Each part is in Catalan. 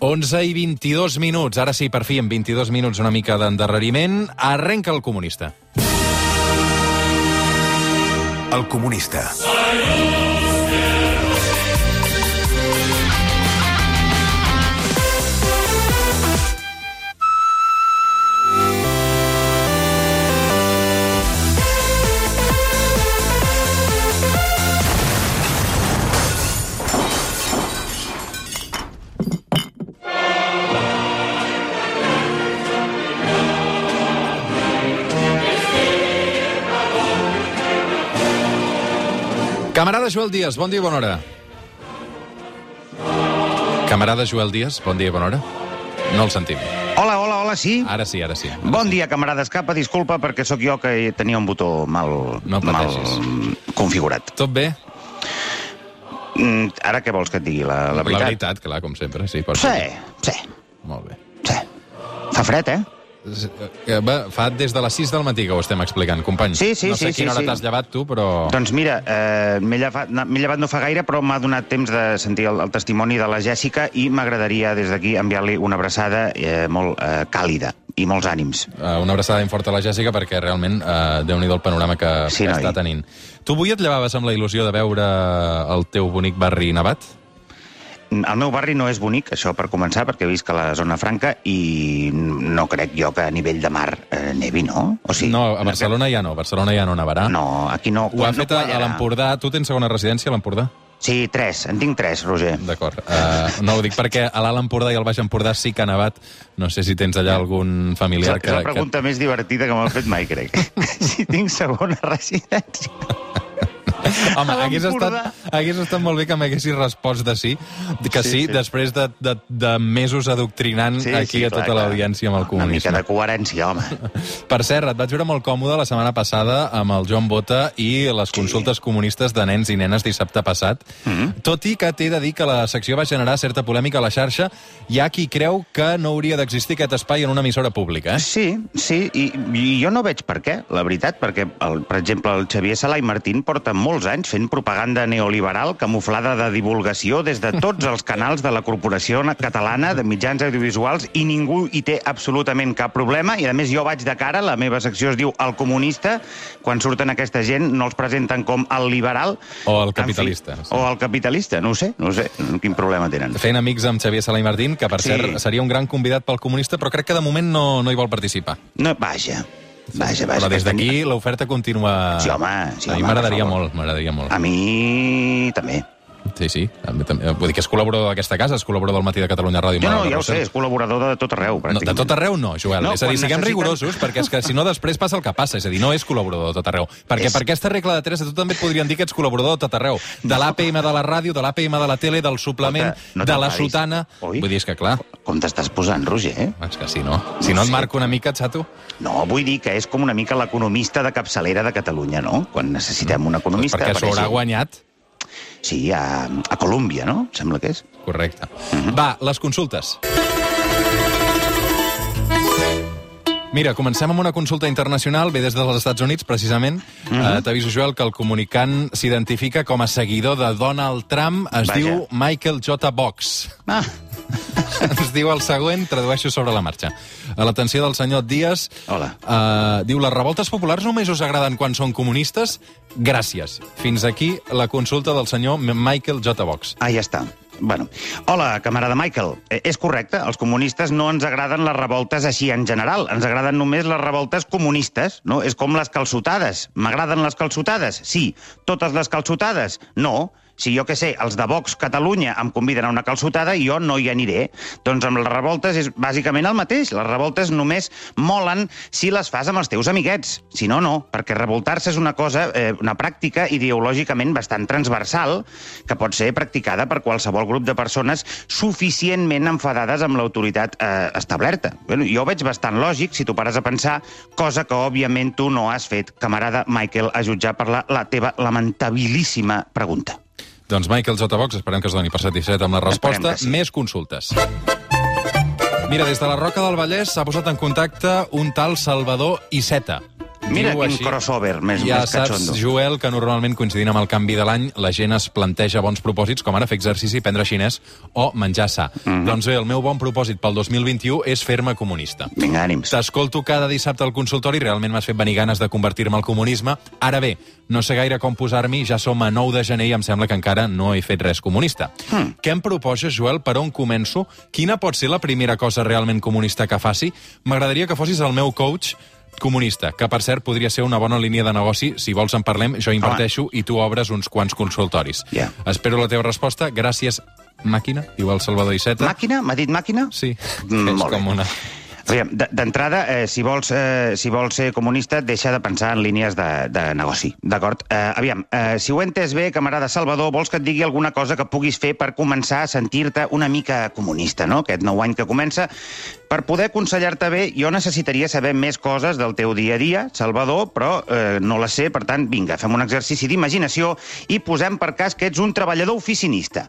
11 i 22 minuts. Ara sí, per fi, en 22 minuts una mica d'endarreriment, arrenca el comunista. El comunista. Camarada Joel Díaz, bon dia i bona hora. Camarada Joel Díaz, bon dia i bona hora. No el sentim. Hola, hola, hola, sí? Ara sí, ara sí. Ara Bon sí. dia, camarada Escapa. Disculpa perquè sóc jo que tenia un botó mal, No mal configurat. Tot bé? Mm, ara què vols que et digui? La, la veritat? La veritat, clar, com sempre. Sí, pot Sí, sí, Molt bé. sí. Fa fred, eh? Eh, Va, fa des de les 6 del matí que ho estem explicant, company. Sí, sí, no sé sí, quina sí, hora sí. t'has llevat tu, però... Doncs mira, eh, m'he llevat, llevat no fa gaire, però m'ha donat temps de sentir el, el testimoni de la Jèssica i m'agradaria des d'aquí enviar-li una abraçada eh, molt eh, càlida i molts ànims. Uh, una abraçada ben forta a la Jèssica perquè realment uh, déu-n'hi-do el panorama que, Sí, que noi. està tenint. Tu avui et llevaves amb la il·lusió de veure el teu bonic barri nevat? El meu barri no és bonic, això per començar, perquè visc a la zona franca i no crec jo que a nivell de mar eh, nevi, no? O sigui, no, a Barcelona ja no. A Barcelona ja no nevarà. No, aquí no. Ho ha no fet a, a l'Empordà. Tu tens segona residència a l'Empordà? Sí, tres. En tinc tres, Roger. D'acord. Uh, no ho dic perquè a l'Alt Empordà i al Baix Empordà sí que ha nevat. No sé si tens allà algun familiar que... és la pregunta més divertida que m'ha fet mai, crec. si tinc segona residència. Home, hagués estat, hagués estat molt bé que m'haguessis respost de sí, que sí, Sí, sí, sí. després de, de, de mesos adoctrinant sí, aquí a tota l'audiència amb el Una mica comunisme. de coherència, home. Per cert, et vaig veure molt còmode la setmana passada amb el Joan Bota i les consultes comunistes de nens i nenes dissabte passat. Mm. -hmm. Tot i que t'he de dir que la secció va generar certa polèmica a la xarxa, hi ha qui creu que no hauria d'existir aquest espai en una emissora pública, eh? Sí, sí, i, i jo no veig per què, la veritat, perquè, el, per exemple, el Xavier Sala i Martín porta molts anys fent propaganda neoliberal camuflada de divulgació des de tots els canals de la Corporació Catalana de Mitjans Audiovisuals i ningú hi té absolutament cap problema i, a més, jo vaig de cara, la meva secció es diu El Comunista, quan surten aquesta gent no els presenten com el liberal... O el En fi, capitalista, sí. O el capitalista, no ho sé, no ho sé, quin problema tenen. Fent amics amb Xavier Sala i Martín, que per Sí. cert seria un gran convidat pel comunista, però crec que de moment no, no hi vol participar. No, vaja, vaja, vaja. però des d'aquí l'oferta continua... Sí, home, sí, A mi m'agradaria molt, m'agradaria molt. A mi també. Sí, sí. Vull dir que és col·laborador d'aquesta casa, és col·laborador del Matí de Catalunya Ràdio. Jo no, ja ho sé, és col·laborador de tot arreu, No, de tot arreu no, Joel. No, és a dir, siguem necessiten- rigorosos, perquè és que si no després passa el que passa. És a dir, no és col·laborador de tot arreu. Perquè És- per aquesta regla de tres a tu també et podrien dir que ets col·laborador de tot arreu. De l'APM de la ràdio, de l'APM de la tele, del suplement, no de la sotana... Oi? Vull dir, és que clar, Com t'estàs posant, Roger, eh? és que si no. Si no et Sí. marco una mica, xato... No, vull dir que és com una mica l'economista de capçalera de Catalunya, no? Quan necessitem un economista... perquè s'ho haurà sí. guanyat. Sí, a, a Colòmbia, no? Sembla que és. Correcte. Mhm. Va, les consultes. Mira, comencem amb una consulta internacional, ve des dels Estats Units, precisament. Mm. -hmm. uh, T'aviso, Joel, que el comunicant s'identifica com a seguidor de Donald Trump. Es Vaja. diu Michael J. Box. Ah, Ens diu el següent, tradueixo sobre la marxa. A l'atenció del senyor Díaz, Hola. Uh, diu, les revoltes populars només us agraden quan són comunistes? Gràcies. Fins aquí la consulta del senyor Michael J. Box. ah, ja està. Bueno. Hola, camarada Michael. Eh, és correcte, els comunistes no ens agraden les revoltes així en general. Ens agraden només les revoltes comunistes, no? És com les calçotades. M'agraden les calçotades? Sí. Totes les calçotades? No. Si jo que sé, els de Vox Catalunya em conviden a una calçotada jo no hi aniré. Doncs amb les revoltes és bàsicament el mateix. Les revoltes només molen si les fas amb els teus amiguets. Si no, no, perquè revoltar-se és una cosa, eh, una pràctica ideològicament bastant transversal que pot ser practicada per qualsevol grup de persones suficientment enfadades amb l'autoritat eh, establerta. Bueno, jo ho veig bastant lògic si tu pares a pensar, cosa que òbviament tu no has fet, camarada Michael, a jutjar per la, la teva lamentabilíssima pregunta. Doncs Michael J. Box, esperem que es doni per satisfet amb la resposta. Sí. Més consultes. Mira, des de la Roca del Vallès s'ha posat en contacte un tal Salvador Iceta. Mira quin així. crossover més, ja més saps. Joel, que normalment coincidint amb el canvi de l'any, la gent es planteja bons propòsits, com ara fer exercici, prendre xinès o menjar sa. Mhm. Doncs bé, el meu bon propòsit pel 2021 és fer-me comunista. Vinga, ànims. T'escolto cada dissabte al consultori, realment m'has fet venir ganes de convertir-me al comunisme. Ara bé, no sé gaire com posar-m'hi, ja som a 9 de gener i em sembla que encara no he fet res comunista. Hmm. Què em proposes, Joel, per on començo? Quina pot ser la primera cosa realment comunista que faci? M'agradaria que fossis el meu coach comunista, que per cert podria ser una bona línia de negoci. Si vols en parlem, jo inverteixo i tu obres uns quants consultoris. Ja. Espero la teva resposta. Gràcies, màquina, igual Salvador Iceta. Màquina? M'ha dit màquina? Sí, Mm, és com una... D'entrada, eh, si, vols, eh, si vols ser comunista, deixa de pensar en línies de, de negoci, d'acord? Eh, aviam, eh, si ho he entès bé, camarada Salvador, vols que et digui alguna cosa que puguis fer per començar a sentir-te una mica comunista, no?, aquest nou any que comença. Per poder aconsellar-te bé, jo necessitaria saber més coses del teu dia a dia, Salvador, però eh, no les sé, per tant, vinga, fem un exercici d'imaginació i posem per cas que ets un treballador oficinista.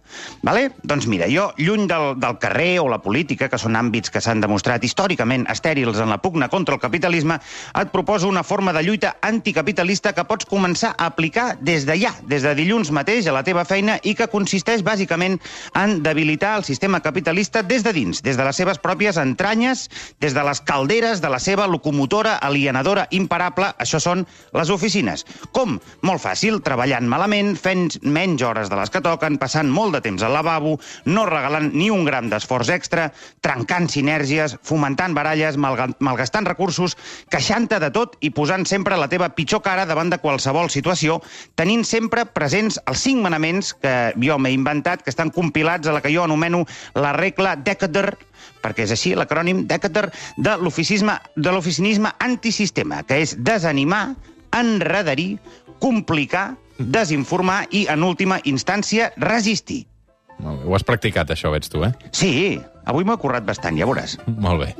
Vale? Doncs mira, jo, lluny del, del carrer o la política, que són àmbits que s'han demostrat històricament estèrils en la pugna contra el capitalisme, et proposo una forma de lluita anticapitalista que pots començar a aplicar des de ja, des de dilluns mateix a la teva feina i que consisteix bàsicament en debilitar el sistema capitalista des de dins, des de les seves pròpies entranyes, des de les calderes de la seva locomotora alienadora imparable, això són les oficines. Com? Molt fàcil, treballant malament, fent menys hores de les que toquen, passant molt de temps al lavabo, no regalant ni un gram d'esforç extra, trencant sinergies, fomentant baralles, malga- malgastant recursos, queixant-te de tot i posant sempre la teva pitjor cara davant de qualsevol situació, tenint sempre presents els cinc manaments que jo m'he inventat, que estan compilats a la que jo anomeno la regla Decader, perquè és així l'acrònim Decader, de l'oficisme de l'oficinisme antisistema, que és desanimar, enredarir, complicar, desinformar i, en última instància, resistir. Molt bé. Ho has practicat, això, veig tu, eh? Sí, avui m'ho he currat bastant, ja veuràs. Molt bé.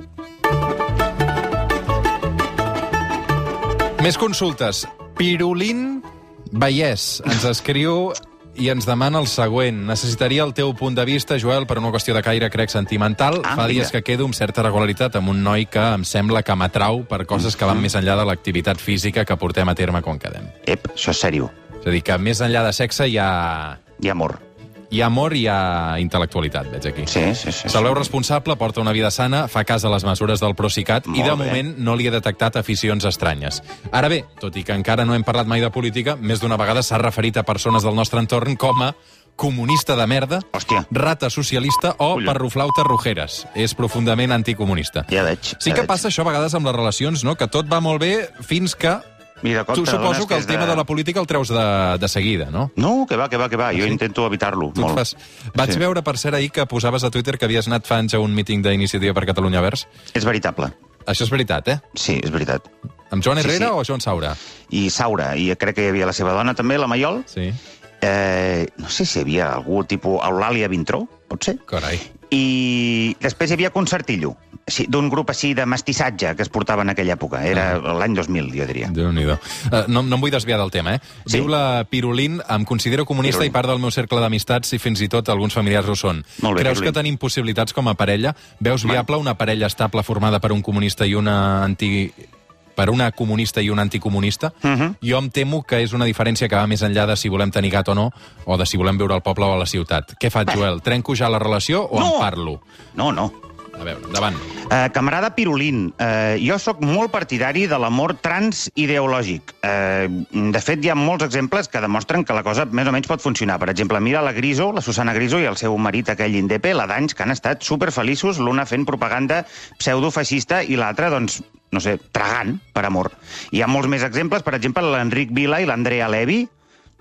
Més consultes. Pirulín Vallès ens escriu i ens demana el següent. Necessitaria el teu punt de vista, Joel, per una qüestió de caire, crec, sentimental. Ah, Fa dies que quedo amb certa regularitat amb un noi que em sembla que m'atrau per coses que van més enllà de l'activitat física que portem a terme quan quedem. Ep, això és sèrio. És a dir, que més enllà de sexe hi ha, I amor. Hi ha amor i hi ha intel·lectualitat, veig aquí. Sí, sí, sí. Se'l veu responsable, porta una vida sana, fa cas a les mesures del Procicat i Molt de bé. moment no li he detectat aficions estranyes. Ara bé, tot i que encara no hem parlat mai de política, més d'una vegada s'ha referit a persones del nostre entorn com a comunista de merda, Hòstia. rata socialista o Collons. perroflauta rojeres. És profundament anticomunista. Ja veig. Sí ja que veig. passa això a vegades amb les relacions, no? que tot va molt bé fins que... I de cop Tu suposo que el tema de la política el treus de, de seguida, no? No, que va, que va, que va. Jo sí? intento evitar-lo. Molt. fas... Vaig Sí. veure, per cert, ahir que posaves a Twitter que havies anat fa anys a un míting d'Iniciativa per Catalunya Verds. És veritable. Això és veritat, eh? Sí, és veritat. Amb Joan Sí, Herrera sí. o Joan Saura? I Saura, i crec que hi havia la seva dona també, la Maiol. Sí. Eh, no sé si hi havia algú tipus Eulàlia Vintró, pot ser? Carai. I després hi havia Concertillo, d'un grup així de mestissatge que es portava en aquella època. Era l'any 2000, jo diria. déu nhi uh, no, no em vull desviar del tema, eh? Sí. Diu la Pirulín, em considero comunista Pirulín. i part del meu cercle d'amistats i fins i tot alguns familiars ho són. Molt bé, Creus Pirulín. que tenim possibilitats com a parella? Veus viable una parella estable formada per un comunista i una anti per una comunista i un anticomunista, Mhm. jo em temo que és una diferència que va més enllà de si volem tenir gat o no, o de si volem viure al poble o a la ciutat. Què faig, Joel? Trenco ja la relació o No. en parlo? No, no. A veure, endavant. Eh, camarada Pirulín, eh, jo sóc molt partidari de l'amor transideològic. Eh, de fet, hi ha molts exemples que demostren que la cosa més o menys pot funcionar. Per exemple, mira la Griso, la Susana Griso i el seu marit, aquell indepe, la d'anys, que han estat superfeliços, l'una fent propaganda pseudofeixista i l'altra, doncs, no sé, tragant per amor. Hi ha molts més exemples, per exemple, l'Enric Vila i l'Andrea Levi,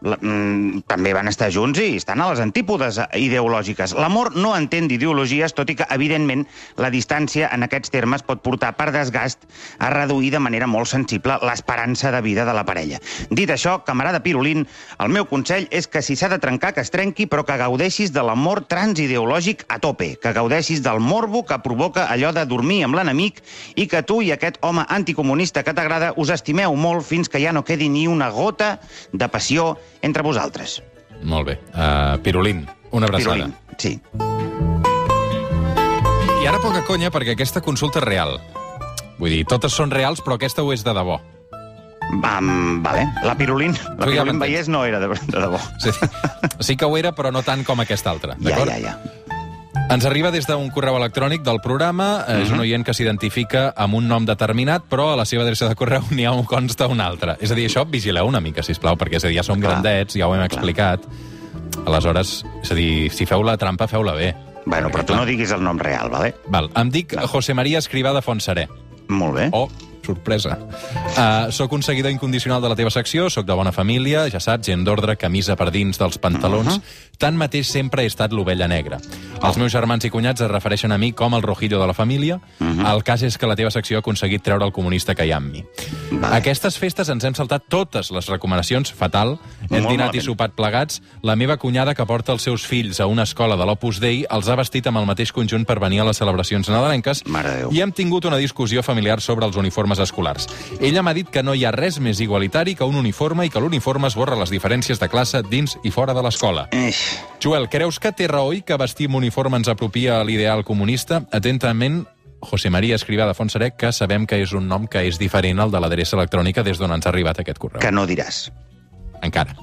la, mm, també van estar junts i estan a les antípodes ideològiques. L'amor no entén d'ideologies, tot i que, evidentment, la distància en aquests termes pot portar per desgast a reduir de manera molt sensible l'esperança de vida de la parella. Dit això, camarada Pirulín, el meu consell és que si s'ha de trencar, que es trenqui, però que gaudeixis de l'amor transideològic a tope, que gaudeixis del morbo que provoca allò de dormir amb l'enemic i que tu i aquest home anticomunista que t'agrada us estimeu molt fins que ja no quedi ni una gota de passió entre vosaltres. Molt bé. Uh, Pirulín, una abraçada. Pirulín, sí. I ara poca conya, perquè aquesta consulta és real. Vull dir, totes són reals, però aquesta ho és de debò. Um, vale. La Pirulín, la Tu ja Pirulín m'entens. Vallès no era de, de debò. Sí, sí que ho era, però no tant com aquesta altra. Ja, ja, ja. Ens arriba des d'un correu electrònic del programa. Uh És un oient que s'identifica amb un nom determinat, però a la seva adreça de correu n'hi ha un consta un altre. És a dir, això vigileu una mica, si plau, perquè és a dir, ja som Clar. grandets, ja ho hem explicat. Aleshores, és a dir, si feu la trampa, feu-la bé. Bueno, però tu no clar, diguis el nom real, vale? Val, em dic José María Escrivà de Fontserè. Molt bé. Oh, sorpresa. Uh, soc un seguidor incondicional de la teva secció, sóc de bona família, ja saps, gent d'ordre, camisa per dins dels pantalons. Uh -huh. Tanmateix sempre he estat l'ovella negra. Els meus germans i cunyats es refereixen a mi com el rojillo de la família. Uh -huh. El cas és que la teva secció ha aconseguit treure el comunista que hi ha en mi. Vale. Aquestes festes ens hem saltat totes les recomanacions, fatal. Hem Molt dinat i malament. sopat plegats. La meva cunyada, que porta els seus fills a una escola de l'Opus Dei, els ha vestit amb el mateix conjunt per venir a les celebracions nadalenques i hem tingut una discussió familiar sobre els uniformes escolars. Ella m'ha dit que no hi ha res més igualitari que un uniforme i que l'uniforme esborra les diferències de classe dins i fora de l'escola. Joel, creus que té raó i que vestir amb uniforme ens apropia a l'ideal comunista? Atentament, José María Escrivà de Fontserè, que sabem que és un nom que és diferent al de l'adreça electrònica des d'on ens ha arribat aquest correu. Que no diràs. Encara.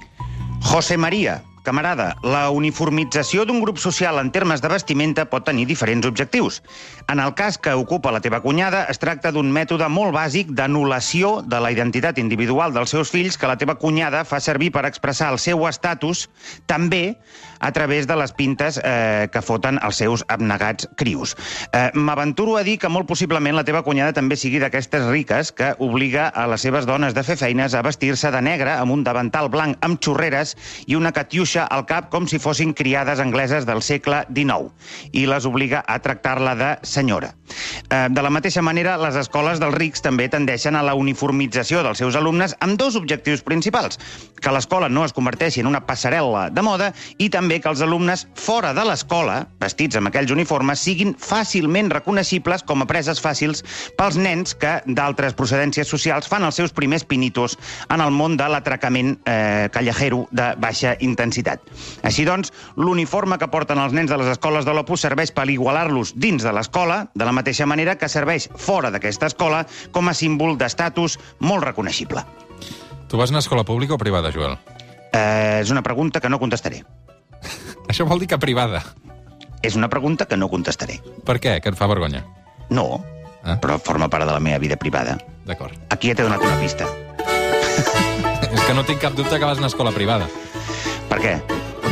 José María, camarada, la uniformització d'un grup social en termes de vestimenta pot tenir diferents objectius. En el cas que ocupa la teva cunyada, es tracta d'un mètode molt bàsic d'anul·lació de la identitat individual dels seus fills que la teva cunyada fa servir per expressar el seu estatus també a través de les pintes eh, que foten els seus abnegats crius. Eh, M'aventuro a dir que molt possiblement la teva cunyada també sigui d'aquestes riques que obliga a les seves dones de fer feines a vestir-se de negre amb un davantal blanc amb xorreres i una catiuixa al cap com si fossin criades angleses del segle XIX i les obliga a tractar-la de senyora. Eh, de la mateixa manera, les escoles dels rics també tendeixen a la uniformització dels seus alumnes amb dos objectius principals, que l'escola no es converteixi en una passarel·la de moda i també que els alumnes fora de l'escola, vestits amb aquells uniformes, siguin fàcilment reconeixibles com a preses fàcils pels nens que d'altres procedències socials fan els seus primers pinitos en el món de l'atracament eh, callejero de baixa intensitat. Així doncs, l'uniforme que porten els nens de les escoles de l'Opus serveix per igualar-los dins de l'escola, de la mateixa manera que serveix fora d'aquesta escola com a símbol d'estatus molt reconeixible. Tu vas a una escola pública o privada, Joel? Eh, és una pregunta que no contestaré. Això vol dir que privada. És una pregunta que no contestaré. Per què? Que et fa vergonya? No, Ah. però forma part de la meva vida privada. D'acord. Aquí ja t'he donat una pista. És que no tinc cap dubte que vas a una escola privada. Per què?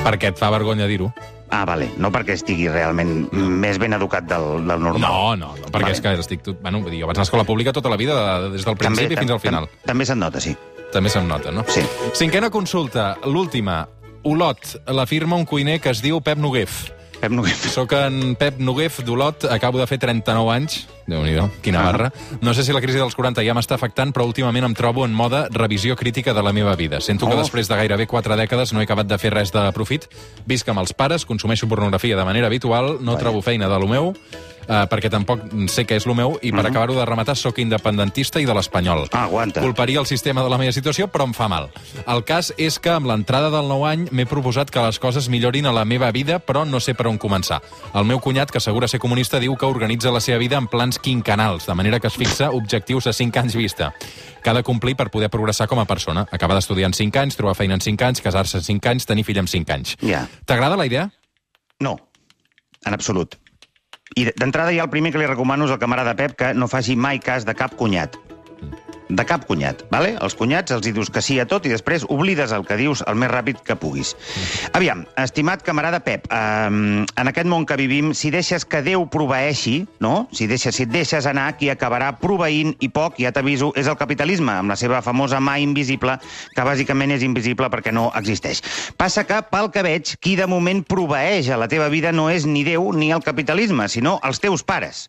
Perquè et fa vergonya dir-ho. Ah, vale. No perquè estigui realment més ben educat del, del normal. No, no, no perquè Vale. és que estic tot... Bueno, vull dir, jo vaig a l'escola pública tota la vida, de- des del principi fins al final. També, també se't nota, sí. També se'm nota, no? Sí. Cinquena consulta, l'última. Olot, la firma un cuiner que es diu Pep Noguef. Pep Noguer. Soc en Pep Noguef d'Olot, acabo de fer 39 anys. déu nhi quina Ah. barra. No sé si la crisi dels 40 ja m'està afectant, però últimament em trobo en moda revisió crítica de la meva vida. Sento que Oh. després de gairebé 4 dècades no he acabat de fer res de profit. Visc amb els pares, consumeixo pornografia de manera habitual, no Vaja. trobo feina de lo meu, eh, perquè tampoc sé què és lo meu, i per acabar-ho de rematar, sóc independentista i de l'espanyol. Mhm. Ah, aguanta. Culparia el sistema de la meva situació, però em fa mal. El cas és que amb l'entrada del nou any m'he proposat que les coses millorin a la meva vida, però no sé per on començar. El meu cunyat, que assegura ser comunista, diu que organitza la seva vida en plans quinquenals, de manera que es fixa objectius a 5 anys vista. Que ha de complir per poder progressar com a persona. Acabar d'estudiar en 5 anys, trobar feina en 5 anys, casar-se en 5 anys, tenir fill en 5 anys. Ja. T'agrada la idea? No, en absolut. I d'entrada ja el primer que li recomano és al camarada Pep que no faci mai cas de cap cunyat. De cap cunyat, vale? Els cunyats els hi dius que sí a tot i després oblides el que dius el més ràpid que puguis. Aviam, estimat camarada Pep, eh, en aquest món que vivim, si deixes que Déu proveeixi, no? Si, deixes, si et deixes anar, qui acabarà proveint i poc, ja t'aviso, és el capitalisme, amb la seva famosa mà invisible, que bàsicament és invisible perquè no existeix. Passa que, pel que veig, qui de moment proveeix a la teva vida no és ni Déu ni el capitalisme, sinó els teus pares.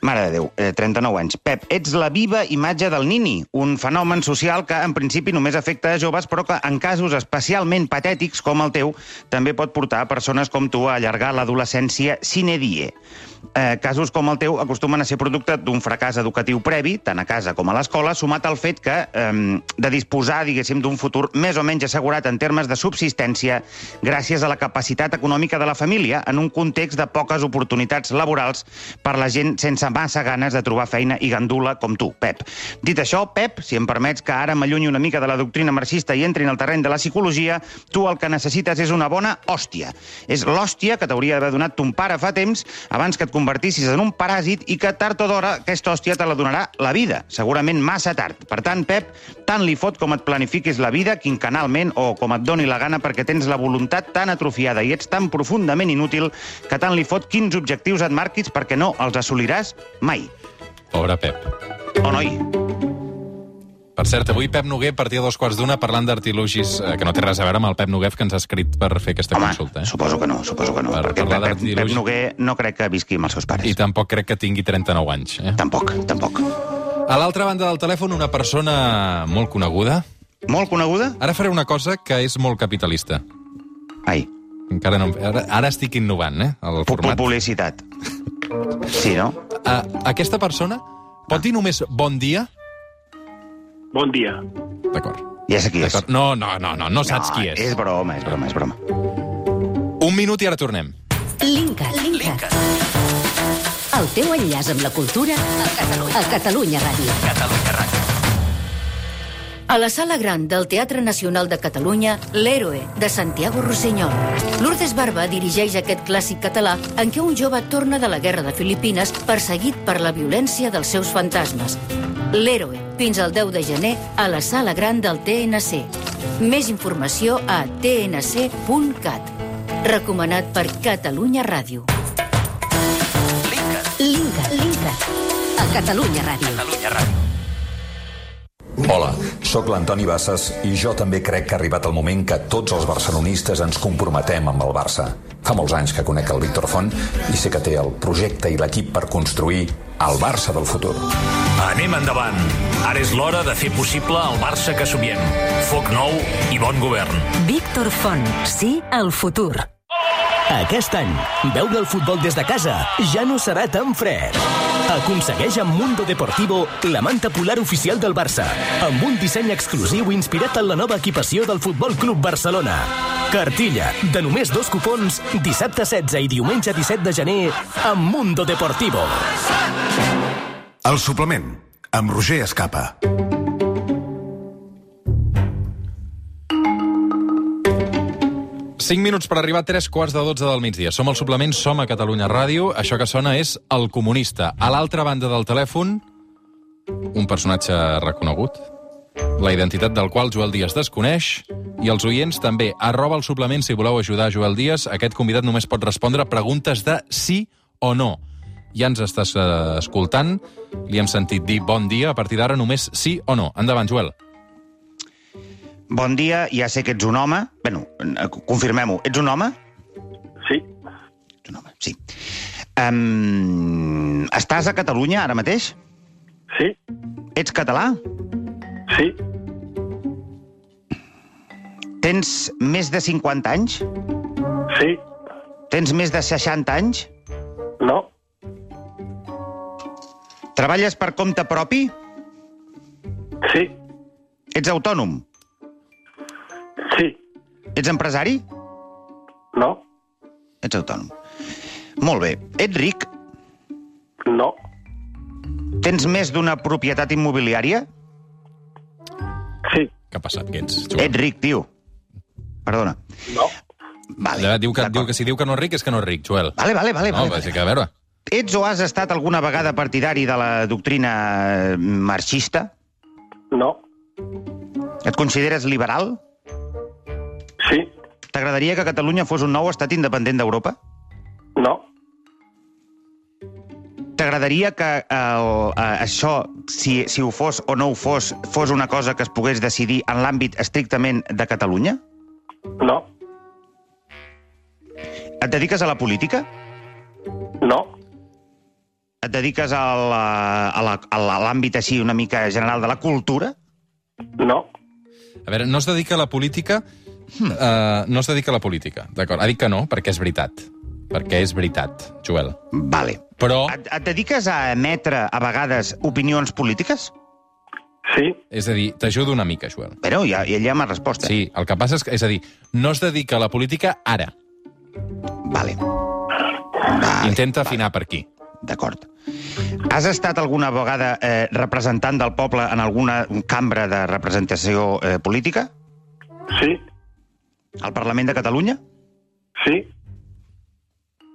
Mare de Déu, eh, 39 anys. Pep, ets la viva imatge del nini, un fenomen social que en principi només afecta a joves, però que en casos especialment patètics com el teu també pot portar a persones com tu a allargar l'adolescència sine die. Eh, casos com el teu acostumen a ser producte d'un fracàs educatiu previ, tant a casa com a l'escola, sumat al fet que eh, de disposar, diguéssim, d'un futur més o menys assegurat en termes de subsistència gràcies a la capacitat econòmica de la família en un context de poques oportunitats laborals per la gent sense massa ganes de trobar feina i gandula com tu, Pep. Dit això, Pep, si em permets que ara m'allunyi una mica de la doctrina marxista i entri en el terreny de la psicologia, tu el que necessites és una bona hòstia. És l'hòstia que t'hauria d'haver donat ton pare fa temps abans que et convertissis en un paràsit i que tard o d'hora aquesta hòstia te la donarà la vida, segurament massa tard. Per tant, Pep, tant li fot com et planifiquis la vida quinquenalment o com et doni la gana perquè tens la voluntat tan atrofiada i ets tan profundament inútil que tant li fot quins objectius et marquis perquè no els assoliràs mai. Pobre Pep. Oh, noi, Per cert, avui Pep Noguer partia dos quarts d'una parlant d'artilugis, eh, que no té res a veure amb el Pep Noguer que ens ha escrit per fer aquesta home, consulta. Eh? suposo que no, suposo que no, Per perquè Pep, Pep, Pep. Noguer no crec que visqui amb els seus pares. I tampoc crec que tingui 39 anys. Eh? Tampoc, tampoc. A l'altra banda del telèfon, una persona molt coneguda. Molt coneguda? Ara faré una cosa que és molt capitalista. Ai, Encara no... Ara, ara estic innovant, eh? El format. publicitat. Sí, no? Uh, aquesta persona pot dir només bon dia? Bon dia. D'acord. Ja sé qui és. No, no, no, no, no saps qui és. És broma, és broma, és broma. Un minut i ara tornem. Linkat. Linkat. El teu enllaç amb la cultura a Catalunya, a Catalunya Ràdio. Catalunya Ràdio. A la Sala Gran del Teatre Nacional de Catalunya, L'Héroe, de Santiago Rossinyol. Lourdes Barba dirigeix aquest clàssic català en què un jove torna de la guerra de Filipines perseguit per la violència dels seus fantasmes. L'Héroe, fins al 10 de gener a la Sala Gran del TNC. Més informació a tnc.cat. Recomanat per Catalunya Ràdio. Linkat. Linkat. A Catalunya Ràdio. Catalunya Ràdio. Hola, sóc l'Antoni Bassas i jo també crec que ha arribat el moment que tots els barcelonistes ens comprometem amb el Barça. Fa molts anys que conec el Víctor Font i sé que té el projecte i l'equip per construir el Barça del futur. Anem endavant. Ara és l'hora de fer possible el Barça que somiem. Foc nou i bon govern. Víctor Font, sí al futur. Aquest any, veure el futbol des de casa ja no serà tan fred. Aconsegueix amb Mundo Deportivo la manta polar oficial del Barça, amb un disseny exclusiu inspirat en la nova equipació del Futbol Club Barcelona. Cartilla, de només dos cupons, dissabte 16 i diumenge 17 de gener, amb Mundo Deportivo. El suplement, amb Roger Escapa. Cinc minuts per arribar a tres quarts de dotze del migdia. Som al suplement, som a Catalunya Ràdio. Això que sona és El Comunista. A l'altra banda del telèfon, un personatge reconegut, la identitat del qual Joel Díaz desconeix, i els oients també. Arroba el suplement si voleu ajudar Joel Díaz. Aquest convidat només pot respondre preguntes de sí o no. Ja ens estàs eh, escoltant, li hem sentit dir bon dia, a partir d'ara només sí o no. Endavant, Joel. Bon dia, ja sé que ets un home. Bueno, eh, confirmem-ho. Ets un home? Sí, Ets un home, sí. Um, estàs a Catalunya ara mateix? sí, Ets català? sí, Tens més de 50 anys? sí, Tens més de 60 anys? no, Treballes per compte propi? sí, Ets autònom? Sí, Ets empresari? no, Ets autònom. Molt bé. Ets ric? no, Tens més d'una propietat immobiliària? sí, Què ha passat, que ets, Joel? Ets ric, tio. Perdona. no, Vale. Ja, diu, que, diu que si diu que no és ric és que no és ric, Joel. Vale, vale, vale. No, vale, va, sí que a veure. Ets o has estat alguna vegada partidari de la doctrina eh, marxista? no, Et consideres liberal? T'agradaria que Catalunya fos un nou estat independent d'Europa? no, T'agradaria que el, eh, això, si, si ho fos o no ho fos, fos una cosa que es pogués decidir en l'àmbit estrictament de Catalunya? no, Et dediques a la política? no, Et dediques a l'àmbit així una mica general de la cultura? no, A veure, no es dedica a la política... Uh, no es dedica a la política, d'acord. Ha dit que no, perquè és veritat. Perquè és veritat, Joel. Vale. Però, Et, et dediques a emetre, a vegades, opinions polítiques? sí, és a dir, t'ajudo una mica, Joel. Però ja, ja m'ha respost. eh? Sí, el que passa és que, és a dir, no es dedica a la política ara. Vale. vale. Intenta afinar per aquí. D'acord. Has estat alguna vegada eh, representant del poble en alguna cambra de representació eh, política? Sí, Al Parlament de Catalunya? sí,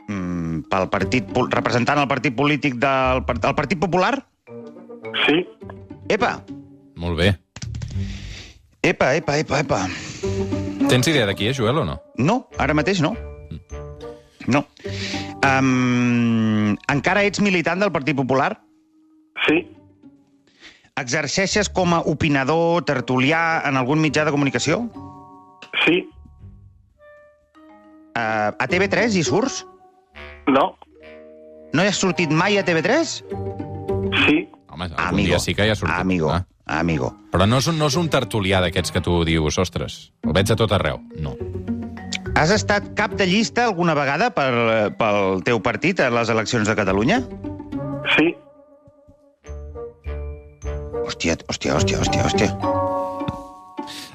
Mm, pel partit, representant el partit polític del, del Partit Popular? sí. Epa, Molt bé. epa, epa, epa, epa. Tens idea de qui és, Joel, o no? No, ara mateix no. No. Um, encara ets militant del Partit Popular? Sí, Exerceixes com a opinador, tertulià en algun mitjà de comunicació? sí, Uh, a TV3 hi surts? no, No hi has sortit mai a TV3? sí, Home, algun dia sí que hi ha sortit. Amigo, Ah. amigo. Però no és, un, no és un tertulià d'aquests que tu dius, ostres, el veig a tot arreu. No. Has estat cap de llista alguna vegada per, pel teu partit a les eleccions de Catalunya? sí, Hòstia, hòstia, hòstia, hòstia, hòstia.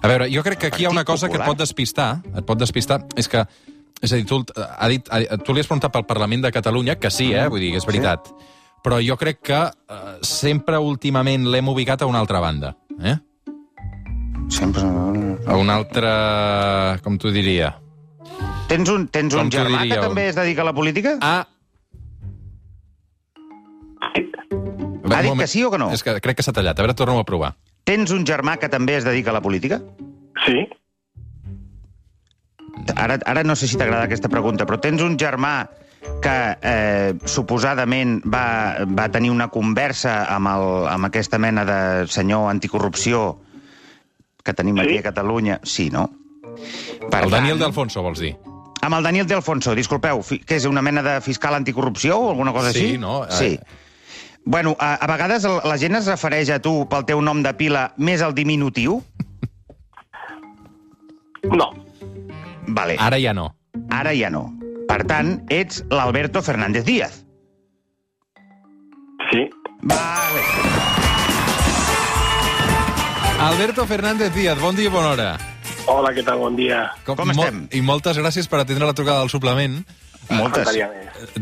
A veure, jo crec que aquí hi ha una cosa que et pot despistar, et pot despistar, és que, és a dir, tu, ha dit, ha, tu li has preguntat pel Parlament de Catalunya, que sí, eh, vull dir, és veritat, però jo crec que eh, sempre últimament l'hem ubicat a una altra banda, eh? Sempre... A una altra... com t'ho diria? Tens un, tens un germà que diríeu? també es dedica a la política? Ah, Ha dit que sí o que no? És que crec que s'ha tallat. A veure, torno a provar. Tens un germà que també es dedica a la política? sí, Ara, ara no sé si t'agrada aquesta pregunta, però tens un germà que eh, suposadament va, va tenir una conversa amb, el, amb aquesta mena de senyor anticorrupció que tenim Sí. aquí a Catalunya? Sí, no? Per El Daniel D'Alfonso, vols dir? Amb el Daniel De Alfonso, disculpeu, que és una mena de fiscal anticorrupció o alguna cosa Sí, així? no? Eh, Sí. Bueno, a, a vegades la gent es refereix a tu pel teu nom de pila més el diminutiu. no, Vale. Ara ja no. Ara ja no. Per tant, ets l'Alberto Fernández Díaz. sí, Vale. Alberto Fernández Díaz, bon dia i bona hora. hola, què tal, bon dia. Com estem? I moltes gràcies per atendre la trucada del suplement. Moltes.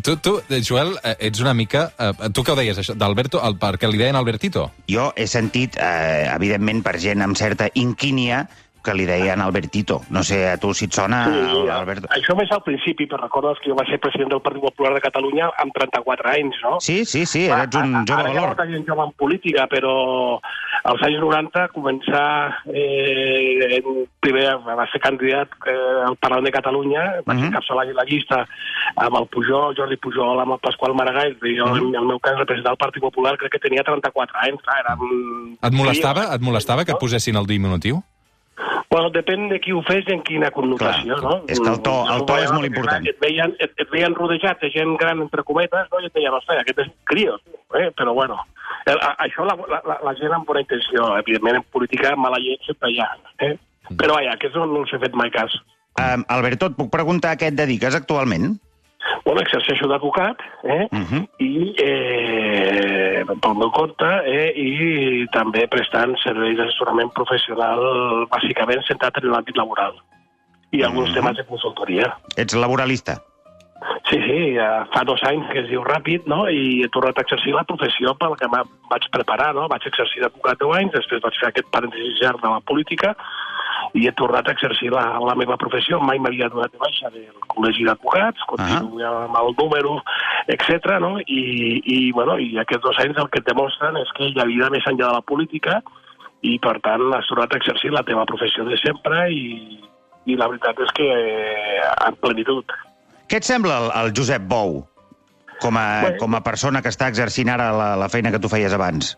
Tu, tu, eh, Joel, eh, ets una mica... Eh, tu què ho deies, això, d'Alberto, perquè li deien Albertito? Jo he sentit, eh, evidentment, per gent amb certa inquínia, que li deien Albertito. No sé, a tu si et sona, Sí, Alberto. això més al principi, però recordes que jo vaig ser president del Partit Popular de Catalunya amb 34 anys, no? Sí, sí, sí, eres un Ara- jove Ara valor. molta gent jove en política, però als anys 90 començar... Eh, en, primer va ser candidat eh, al Parlament de Catalunya, vaig Mhm. encapçalar la llista amb el Pujol, Jordi Pujol, amb el Pasqual Maragall, i jo, Mhm. en el meu cas, representar el Partit Popular, crec que tenia 34 anys, clar, era... un- Et molestava, Sí, et molestava que et posessin el diminutiu? Bueno, depèn de qui ho fes i en quina connotació, Clar, no? és que el to- el to és molt important. Et, veien, et, et veien rodejat de gent gran, entre cometes, no? i et deien, ostres, aquest és crio, eh? però bueno, eh, a- això la, la, la, gent amb bona intenció, evidentment en política mala llet sempre hi ha, eh? però vaja, aquest no, no els he fet mai cas. Um, Alberto, et puc preguntar a què et dediques actualment? Bueno, exerceixo d'advocat eh? Mhm. i eh, pel meu compte eh? i també prestant serveis d'assessorament professional bàsicament centrat en l'àmbit laboral i alguns Mhm. temes de consultoria. Ets laboralista? Sí, sí, eh, fa dos anys que es diu ràpid, no?, i he tornat a exercir la professió pel que vaig preparar, no? Vaig exercir d'advocat 10 anys, després vaig fer aquest parèntesis llarg de la política i he tornat a exercir la, la meva professió. Mai m'havia donat de baixa del col·legi d'advocats, continuo -huh. amb el número, etc. no? I, i, bueno, i aquests dos anys el que et demostren és que hi ha vida més enllà de la política i, per tant, has tornat a exercir la teva professió de sempre i, i la veritat és que eh, en plenitud. Què et sembla el, el Josep Bou com a, Bé. com a persona que està exercint ara la, la feina que tu feies abans?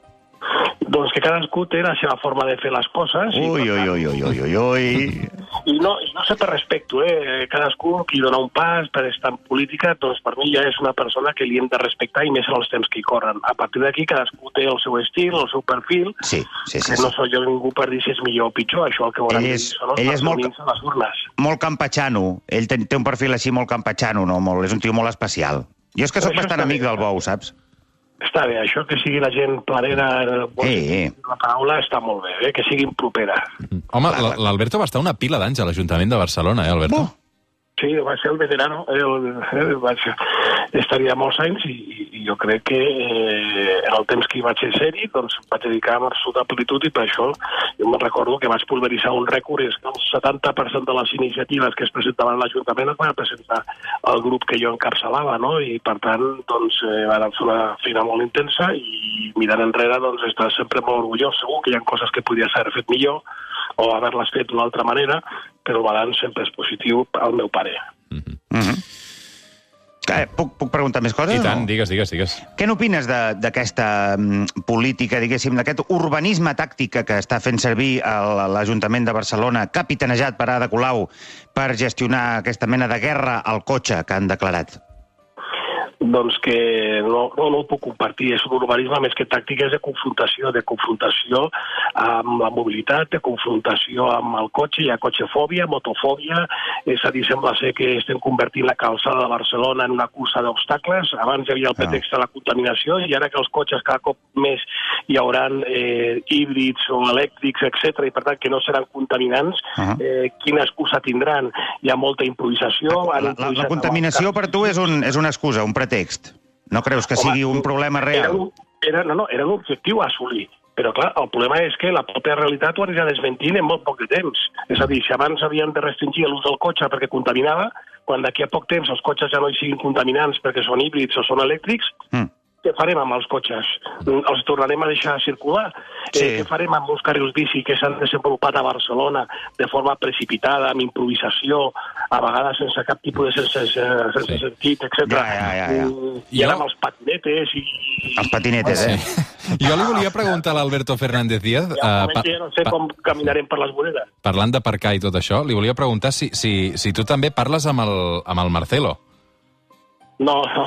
Doncs que cadascú té la seva forma de fer les coses. i, Ui, per ui, ui, ui, ui, ui, ui. I no, i no sé per respecto, eh? Cadascú qui dona un pas per estar en política, doncs per mi ja és una persona que li hem de respectar i més en els temps que hi corren. A partir d'aquí cadascú té el seu estil, el seu perfil, Sí, sí, sí. que no soc jo ningú per dir si és millor o pitjor, això el que volen Ell dir és- són els ell és molt- les urnes. Molt campatxano. Ell té, té un perfil així molt campatxano, no? Molt, és un tio molt especial. Jo és que sóc bastant amic del Bou, saps? Està bé, això que sigui la gent planera, el Eh, eh. la paraula, està molt bé, eh? que siguin propera. Home, l- l'Alberto va estar una pila d'anys a l'Ajuntament de Barcelona, eh, Alberto? Oh. Sí, va ser el veterano, el, el, va ser, estaria molts anys i, i, jo crec que eh, en el temps que hi vaig ser-hi doncs vaig dedicar amb absoluta amplitud i per això jo me'n recordo que vaig pulveritzar un rècord és que el 70% de les iniciatives que es presentaven a l'Ajuntament es van presentar al grup que jo encapçalava, no? I per tant, doncs, eh, van fer una feina molt intensa i mirant enrere, doncs, estàs sempre molt orgullós. Segur que hi ha coses que podries haver fet millor o haver-les fet d'una altra manera, però el balanç sempre és positiu al meu pare. Mm -hmm. Eh, puc, puc preguntar més coses? I tant, o? digues, digues, digues. Què n'opines de- d'aquesta mm, política, diguéssim, d'aquest urbanisme tàctic que està fent servir l'Ajuntament de Barcelona, capitanejat per Ada Colau, per gestionar aquesta mena de guerra al cotxe que han declarat? Doncs que no, no, no ho puc compartir. És un urbanisme més que tàctic, és de confrontació, de confrontació amb la mobilitat, de confrontació amb el cotxe, hi ha cotxefòbia, motofòbia, és a dir, sembla ser que estem convertint la calçada de Barcelona en una cursa d'obstacles. Abans hi havia el pretext de la contaminació i ara que els cotxes cada cop més hi hauran eh, híbrids o elèctrics, etc i per tant que no seran contaminants, uh -huh. eh, quina excusa tindran? Hi ha molta improvisació. La, la, la contaminació per tu és, un, és una excusa, un pretext. No creus que sigui un problema Era, real? un, era, no, no, era un objectiu a assolir. Però, clar, el problema és que la pròpia realitat ho anirà desmentint en molt poc de temps. És a dir, si abans havien de restringir l'ús del cotxe perquè contaminava, quan d'aquí a poc temps els cotxes ja no hi siguin contaminants perquè són híbrids o són elèctrics, Mm. Què farem amb els cotxes? Mm, Els tornarem a deixar circular? Sí. Eh, què farem amb els carrils bici que s'han desenvolupat a Barcelona de forma precipitada, amb improvisació, a vegades sense cap tipus de sense, sense Sí. sentit, etc. Ja, ja, ja, ja. I Jo- ara amb els patinetes i... Els patinetes, eh? Jo li volia preguntar a l'Alberto Fernández Díaz, Ja, eh, pa, ja no sé pa, com caminarem per les voreres. parlant d'aparcar i tot això, li volia preguntar si, si, si tu també parles amb el, amb el Marcelo. No, no.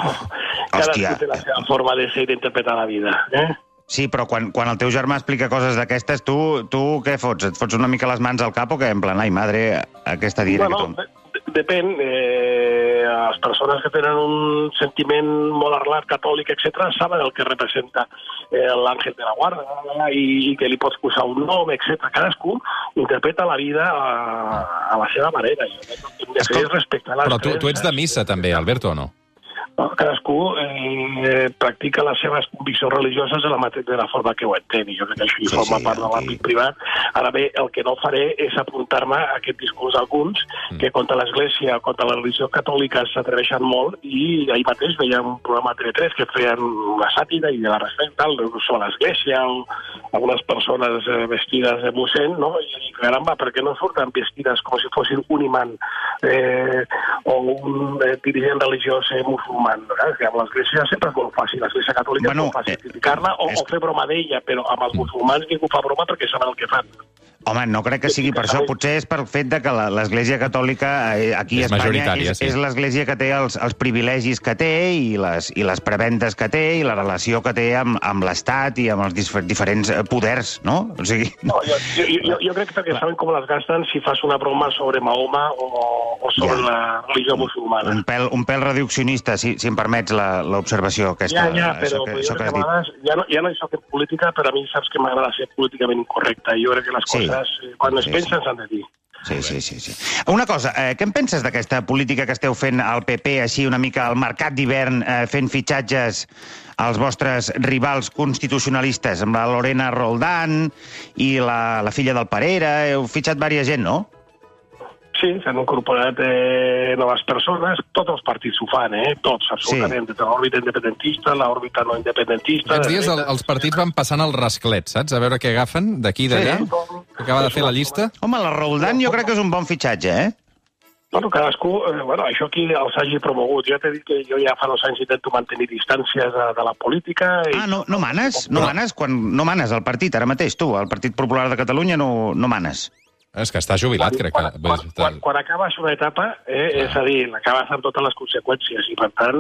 Hòstia. Cadascú té la seva forma de ser i d'interpretar la vida. Eh? Sí, però quan, quan el teu germà explica coses d'aquestes, tu, tu què fots? Et fots una mica les mans al cap o què? En plan, ai, madre, aquesta dira Bueno, que tu... de- de- depèn. Eh, les persones que tenen un sentiment molt arrelat, catòlic, etc., saben el que representa eh, l'àngel de la guarda i, i que li pots posar un nom, etc. Cadascú interpreta la vida a, a la seva manera. Jo crec que el que hem de fer és respectar les Però tu, tu ets de missa, també, Alberto, o no? Cadascú eh, practica les seves conviccions religioses de la, de la forma que ho entén, i jo crec que això Sí, forma sí, part de l'àmbit privat. Ara bé, el que no faré és apuntar-me a aquest discurs d'alguns Mm. que contra l'Església, contra la religió catòlica s'atreveixen molt, i ahir mateix veiem un programa a TV3 que feien una sàtira i de la respecte tal, sobre l'Església, o algunes persones eh, vestides de mossèn, no? I caramba, per què no surten vestides com si fossin un imant eh, o un eh, dirigent religiós eh, musulmà? Eh? Que amb l'Església sempre és molt fàcil, l'Església catòlica Bueno, és molt fàcil eh, criticar-la o, és- o fer broma d'ella, però amb els musulmans ningú fa broma perquè saben el que fan. Home, no crec que sigui per això. Potser és pel fet de que la- l'Església Catòlica eh, aquí És a Espanya és, sí. és l'Església que té els, els privilegis que té i les, i les preventes que té i la relació que té amb, amb l'Estat i amb els difer diferents eh, poders, no? O sigui... No, jo, jo, jo, jo crec que perquè saben com les gasten si fas una broma sobre Mahoma o, o sobre Ja. la religió musulmana. Un pèl, un pèl reduccionista, si, si em permets la- l'observació Ja, aquesta. ja, això però, que, però això jo que has que a dit. ja no, ja no hi soc en política, però a mi saps que m'agrada ser políticament incorrecte. Jo crec que les Sí. coses, quan es Sí, pensen, sí. s'han de dir. Sí, sí, sí, sí. Una cosa, eh, què en penses d'aquesta política que esteu fent al PP, així una mica al mercat d'hivern, eh, fent fitxatges als vostres rivals constitucionalistes, amb la Lorena Roldán i la, la filla del Parera, heu fitxat vària gent, no? Sí, s'han incorporat eh, noves persones, tots els partits ho fan, eh? tots, absolutament, sí. de l'òrbita independentista, l'òrbita no independentista... Aquests dies el, els partits van passant el rasclet, saps? A veure què agafen d'aquí i d'allà. Sí. Acaba de fer la llista. Home, la Roldán jo crec que és un bon fitxatge, eh? Bueno, cadascú, eh, bueno, això qui els hagi promogut. Jo t'he dit que jo ja fa dos anys intento mantenir distàncies de, de la política. I... Ah, no, no manes? No manes quan no manes al partit, ara mateix, tu, al Partit Popular de Catalunya no, no manes. És que està jubilat, crec que... quan, quan, quan, quan acabes una etapa, eh, és a dir, l'acabes amb totes les conseqüències i, per tant,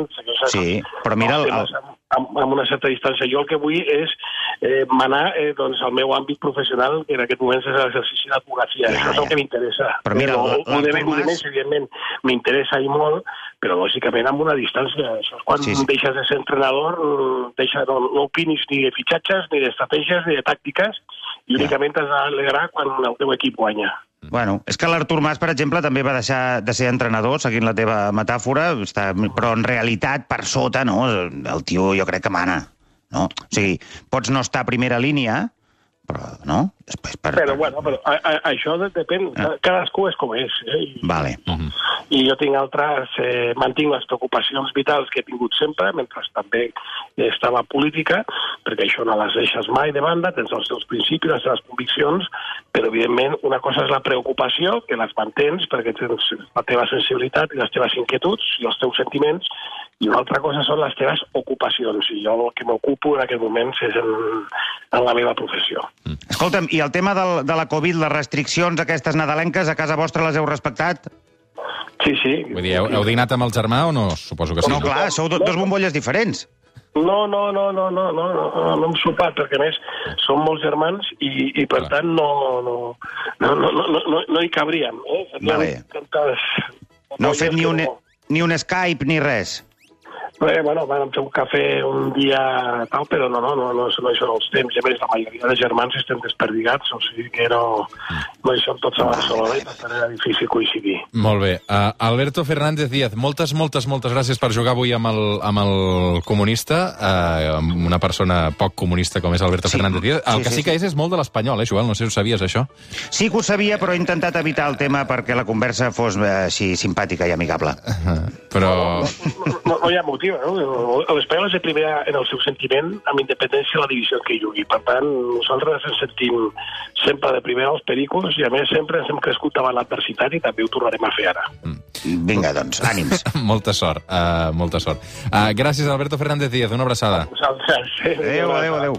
Sí, però mira el- els temes amb, amb, una certa distància. Jo el que vull és eh, manar eh, doncs, el meu àmbit professional, que en aquest moment és l'exercici d'advocacia. Ja, Això és ja. el que m'interessa. Però mira, Però, l'Artur ho ho Mas- més, evidentment, m'interessa i molt, però lògicament amb una distància. Això és quan Sí, sí, deixes de ser entrenador, deixa, no, no opinis ni de fitxatges, ni d'estratègies, ni de tàctiques, i únicament t'has d'alegrar quan el teu equip guanya. Bueno, és que l'Artur Mas, per exemple, també va deixar de ser entrenador, seguint la teva metàfora, està, però en realitat, per sota, no, el tio jo crec que mana. No? O sigui, pots no estar a primera línia, però, no? Després, per, Però, bueno, però a, a, això de- depèn, Ah. cadascú és com és. Eh? I, Vale. I jo tinc altres, eh, mantinc les preocupacions vitals que he tingut sempre, mentre també estava a política, perquè això no les deixes mai de banda, tens els teus principis, les teves conviccions, però evidentment una cosa és la preocupació, que les mantens perquè tens la teva sensibilitat i les teves inquietuds i els teus sentiments, i una altra cosa són les teves ocupacions, i jo el que m'ocupo en aquest moments és en, en la meva professió. Escolta'm, i el tema del, de la Covid, les restriccions aquestes nadalenques, a casa vostra les heu respectat? Sí, sí. Vull dir, heu, heu dinat amb el germà o no? Suposo que sí. No, clar, sou do, dos bombolles diferents. No, no, no, no, no, no, no, no, no hem sopat, perquè a més som molts germans i, i per tant no, no, no, no, no, no, no hi cabríem. Eh? Vale. Tantes... No heu fet ni un, No. ni un Skype ni res. Eh, bueno, vam fer un cafè un dia tal, però no, no, no, no, no hi són els temps. I a més, la majoria de germans estem desperdigats, o sigui que no, no hi som tots a Barcelona i per tant era difícil coincidir. Molt bé. Uh, Alberto Fernández Díaz, moltes, moltes, moltes gràcies per jugar avui amb el, amb el comunista, uh, amb una persona poc comunista com és Alberto Sí. Fernández Díaz. El Sí, que sí, sí, que és és molt de l'espanyol, eh, Joel? No sé si ho sabies, això. Sí que ho sabia, però he intentat evitar el tema perquè la conversa fos eh, així simpàtica i amigable. Però... No, no, no hi ha motiu, no? L'Espanyol és el primer en el seu sentiment, amb independència de la divisió en què jugui. Per tant, nosaltres ens sentim sempre de primer als pericos i, a més, sempre ens hem crescut davant l'adversitat i també ho tornarem a fer ara. Vinga, doncs, ànims. molta sort, uh, molta sort. Uh, gràcies, Alberto Fernández Díaz. Una abraçada. Vosaltres. Adéu, adéu, adéu.